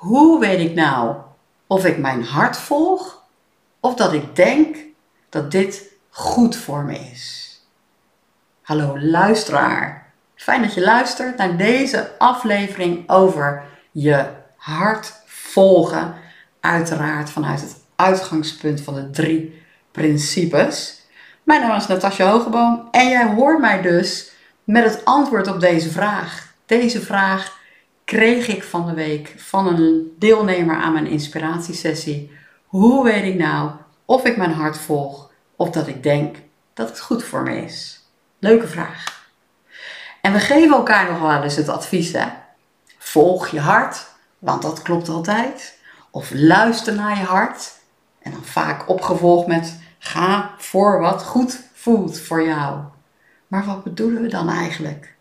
Hoe weet ik nou of ik mijn hart volg of dat ik denk dat dit goed voor me is? Hallo luisteraar. Fijn dat je luistert naar deze aflevering over je hart volgen. Uiteraard vanuit het uitgangspunt van de drie principes. Mijn naam is Natasja Hogeboom en jij hoort mij dus met het antwoord op deze vraag. Deze vraag kreeg ik van de week van een deelnemer aan mijn inspiratiesessie. Hoe weet ik nou of ik mijn hart volg of dat ik denk dat het goed voor me is? Leuke vraag. En we geven elkaar nog wel eens het advies, hè? Volg je hart, want dat klopt altijd. Of luister naar je hart. En dan vaak opgevolgd met ga voor wat goed voelt voor jou. Maar wat bedoelen we dan eigenlijk?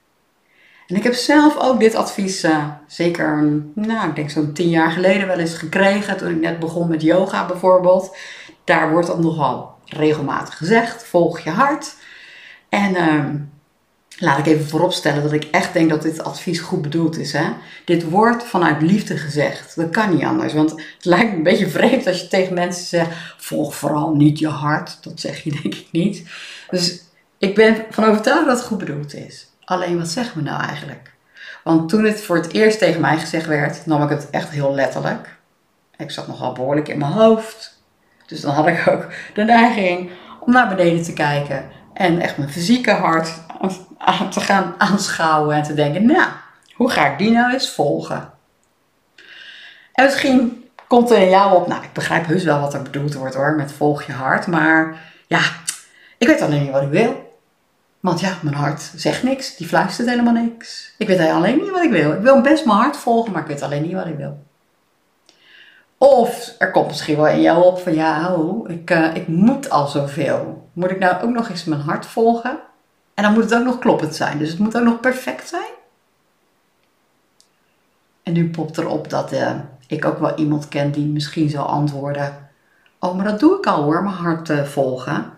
En ik heb zelf ook dit advies, uh, zeker, nou, ik denk zo'n tien jaar geleden wel eens gekregen. Toen ik net begon met yoga bijvoorbeeld. Daar wordt dat nogal regelmatig gezegd. Volg je hart. En uh, laat ik even vooropstellen dat ik echt denk dat dit advies goed bedoeld is. Hè? Dit wordt vanuit liefde gezegd. Dat kan niet anders. Want het lijkt me een beetje vreemd als je tegen mensen zegt: volg vooral niet je hart. Dat zeg je denk ik niet. Dus ik ben van overtuigd dat het goed bedoeld is. Alleen wat zeggen we nou eigenlijk? Want toen het voor het eerst tegen mij gezegd werd, nam ik het echt heel letterlijk. Ik zat nogal behoorlijk in mijn hoofd. Dus dan had ik ook de neiging om naar beneden te kijken en echt mijn fysieke hart aan te gaan aanschouwen en te denken, nou, hoe ga ik die nou eens volgen? En misschien komt er in jou op, nou, ik begrijp heus wel wat er bedoeld wordt hoor, met volg je hart, maar ja, ik weet alleen niet wat ik wil. Want ja, mijn hart zegt niks, die fluistert helemaal niks. Ik weet alleen niet wat ik wil. Ik wil best mijn hart volgen, maar ik weet alleen niet wat ik wil. Of er komt misschien wel in jou op van ja, oh, ik, uh, ik moet al zoveel. Moet ik nou ook nog eens mijn hart volgen? En dan moet het ook nog kloppend zijn. Dus het moet ook nog perfect zijn. En nu popt erop dat uh, ik ook wel iemand ken die misschien zal antwoorden. Oh, maar dat doe ik al hoor, mijn hart uh, volgen.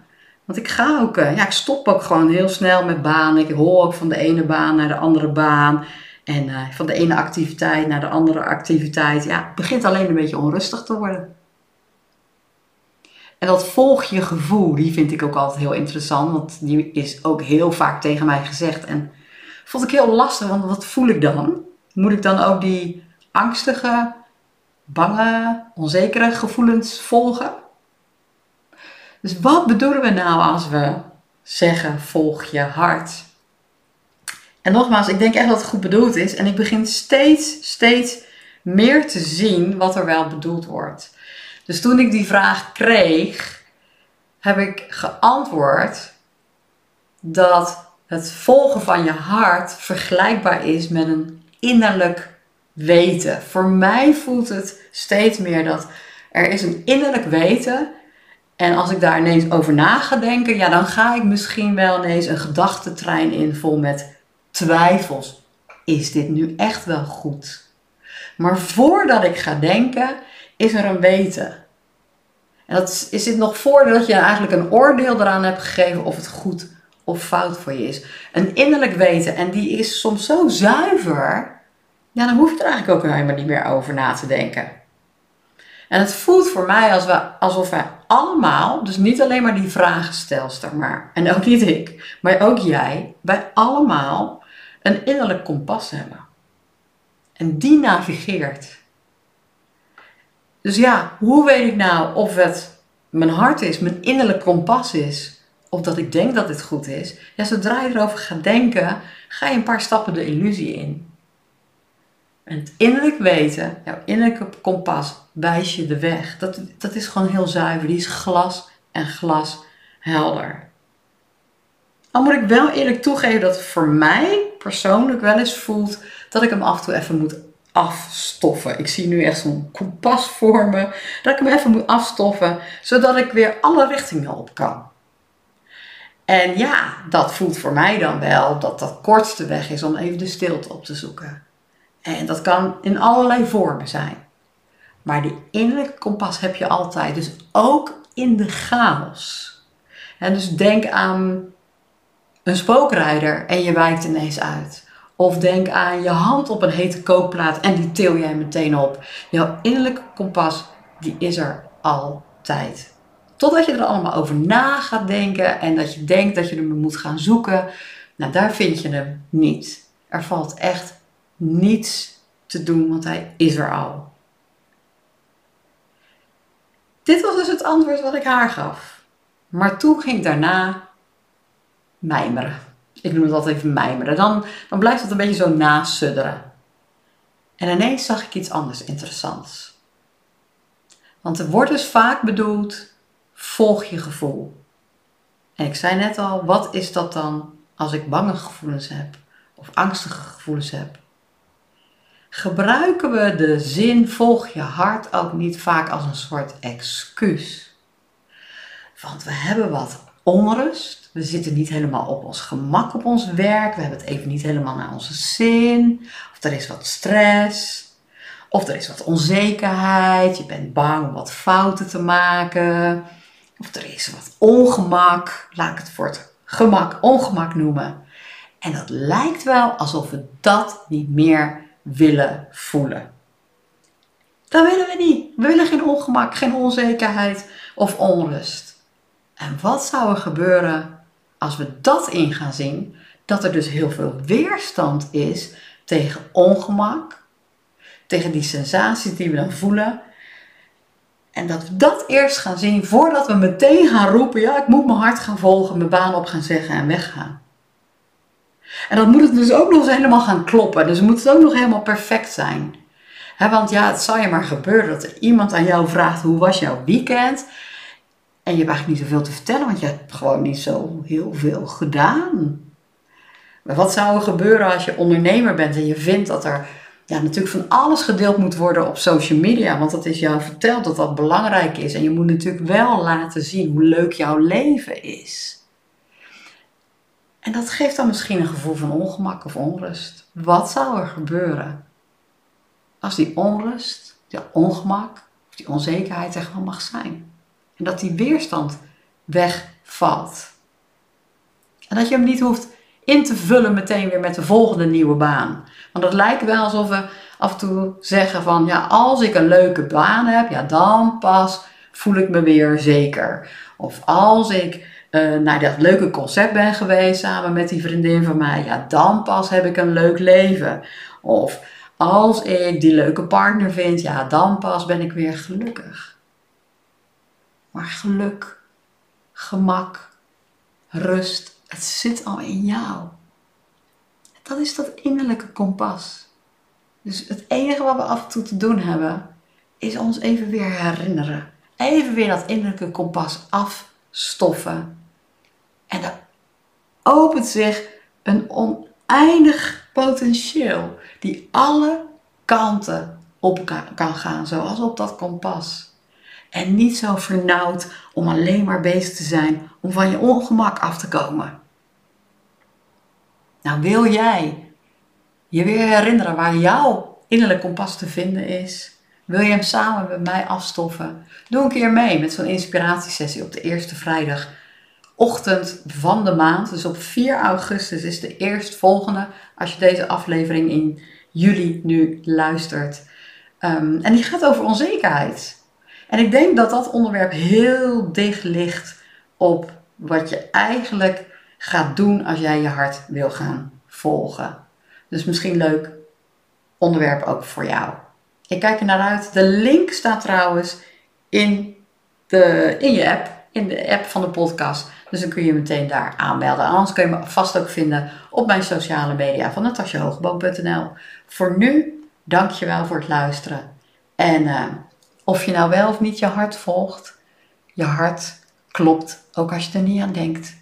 Want ik ga ook, ja, ik stop ook gewoon heel snel met banen. Ik hol ook van de ene baan naar de andere baan. En uh, van de ene activiteit naar de andere activiteit. Ja, het begint alleen een beetje onrustig te worden. En dat volg je gevoel, die vind ik ook altijd heel interessant. Want die is ook heel vaak tegen mij gezegd. En vond ik heel lastig, want wat voel ik dan? Moet ik dan ook die angstige, bange, onzekere gevoelens volgen? Dus wat bedoelen we nou als we zeggen volg je hart? En nogmaals, ik denk echt dat het goed bedoeld is. En ik begin steeds, steeds meer te zien wat er wel bedoeld wordt. Dus toen ik die vraag kreeg, heb ik geantwoord dat het volgen van je hart vergelijkbaar is met een innerlijk weten. Voor mij voelt het steeds meer dat er is een innerlijk weten. En als ik daar ineens over na ga denken, ja, dan ga ik misschien wel ineens een gedachtentrein in vol met twijfels. Is dit nu echt wel goed? Maar voordat ik ga denken, is er een weten. En dat is, dit nog voordat je eigenlijk een oordeel eraan hebt gegeven of het goed of fout voor je is. Een innerlijk weten, en die is soms zo zuiver, ja, dan hoef je er eigenlijk ook helemaal niet meer over na te denken. En het voelt voor mij als we, alsof allemaal, dus niet alleen maar die vragenstelster, maar, en ook niet ik, maar ook jij, wij allemaal een innerlijk kompas hebben. En die navigeert. Dus ja, hoe weet ik nou of het mijn hart is, mijn innerlijk kompas is, of dat ik denk dat dit goed is? Ja, zodra je erover gaat denken, ga je een paar stappen de illusie in. En het innerlijk weten, jouw innerlijke kompas, wijst je de weg. Dat, dat is gewoon heel zuiver. Die is glas en glas helder. Al moet ik wel eerlijk toegeven dat het voor mij persoonlijk wel eens voelt dat ik hem af en toe even moet afstoffen. Ik zie nu echt zo'n kompas voor me. Dat ik hem even moet afstoffen, zodat ik weer alle richtingen op kan. En ja, dat voelt voor mij dan wel dat dat kortste weg is om even de stilte op te zoeken. En dat kan in allerlei vormen zijn. Maar die innerlijke kompas heb je altijd. Dus ook in de chaos. En dus denk aan een spookrijder en je wijkt ineens uit. Of denk aan je hand op een hete kookplaat en die til jij meteen op. Jouw innerlijke kompas, die is er altijd. Totdat je er allemaal over na gaat denken en dat je denkt dat je hem moet gaan zoeken. Nou, daar vind je hem niet. Er valt echt niets te doen, want hij is er al. Dit was dus het antwoord wat ik haar gaf. Maar toen ging daarna mijmeren. Ik noem het altijd even mijmeren. Dan, dan blijft het een beetje zo nasudderen. En ineens zag ik iets anders interessants. Want er wordt dus vaak bedoeld, volg je gevoel. En ik zei net al, wat is dat dan als ik bange gevoelens heb of angstige gevoelens heb? Gebruiken we de zin volg je hart ook niet vaak als een soort excuus? Want we hebben wat onrust. We zitten niet helemaal op ons gemak op ons werk. We hebben het even niet helemaal naar onze zin. Of er is wat stress. Of er is wat onzekerheid. Je bent bang om wat fouten te maken. Of er is wat ongemak. Laat ik het voor het gemak ongemak noemen. En dat lijkt wel alsof we dat niet meer willen voelen. Dat willen we niet. We willen geen ongemak, geen onzekerheid of onrust. En wat zou er gebeuren als we dat in gaan zien? Dat er dus heel veel weerstand is tegen ongemak, tegen die sensaties die we dan voelen. En dat we dat eerst gaan zien voordat we meteen gaan roepen: ja, ik moet mijn hart gaan volgen, mijn baan op gaan zeggen en weggaan. En dan moet het dus ook nog eens helemaal gaan kloppen. Dus moet het ook nog helemaal perfect zijn. want ja, het zal je maar gebeuren dat er iemand aan jou vraagt: hoe was jouw weekend? En je hebt eigenlijk niet zoveel te vertellen, want je hebt gewoon niet zo heel veel gedaan. Maar wat zou er gebeuren als je ondernemer bent en je vindt dat er ja, natuurlijk van alles gedeeld moet worden op social media? Want dat is jou verteld dat dat belangrijk is. En je moet natuurlijk wel laten zien hoe leuk jouw leven is. En dat geeft dan misschien een gevoel van ongemak of onrust. Wat zou er gebeuren als die onrust, die ongemak of die onzekerheid er gewoon mag zijn? En dat die weerstand wegvalt. En dat je hem niet hoeft in te vullen meteen weer met de volgende nieuwe baan. Want het lijkt wel alsof we af en toe zeggen van ja, als ik een leuke baan heb, ja, dan pas voel ik me weer zeker. Of als ik uh, naar dat leuke concert ben geweest samen met die vriendin van mij, ja, dan pas heb ik een leuk leven. Of als ik die leuke partner vind, ja, dan pas ben ik weer gelukkig. Maar geluk, gemak, rust, het zit al in jou. Dat is dat innerlijke kompas. Dus het enige wat we af en toe te doen hebben, is ons even weer herinneren. Even weer dat innerlijke kompas afstoffen. En dan opent zich een oneindig potentieel die alle kanten op kan gaan, zoals op dat kompas. En niet zo vernauwd om alleen maar bezig te zijn om van je ongemak af te komen. Nou, wil jij je weer herinneren waar jouw innerlijk kompas te vinden is? Wil je hem samen met mij afstoffen? Doe een keer mee met zo'n inspiratiesessie op de eerste vrijdagochtend van de maand. Dus op 4 augustus is de eerstvolgende als je deze aflevering in juli nu luistert. Um, en die gaat over onzekerheid. En ik denk dat dat onderwerp heel dicht ligt op wat je eigenlijk gaat doen als jij je hart wil gaan volgen. Dus misschien leuk onderwerp ook voor jou. Ik kijk er naar uit. De link staat trouwens in, de, in je app, in de app van de podcast. Dus dan kun je meteen daar aanmelden. Anders kun je me vast ook vinden op mijn sociale media van natasjahogeboom.nl. Voor nu, dankjewel voor het luisteren. En uh, of je nou wel of niet je hart volgt, je hart klopt, ook als je er niet aan denkt.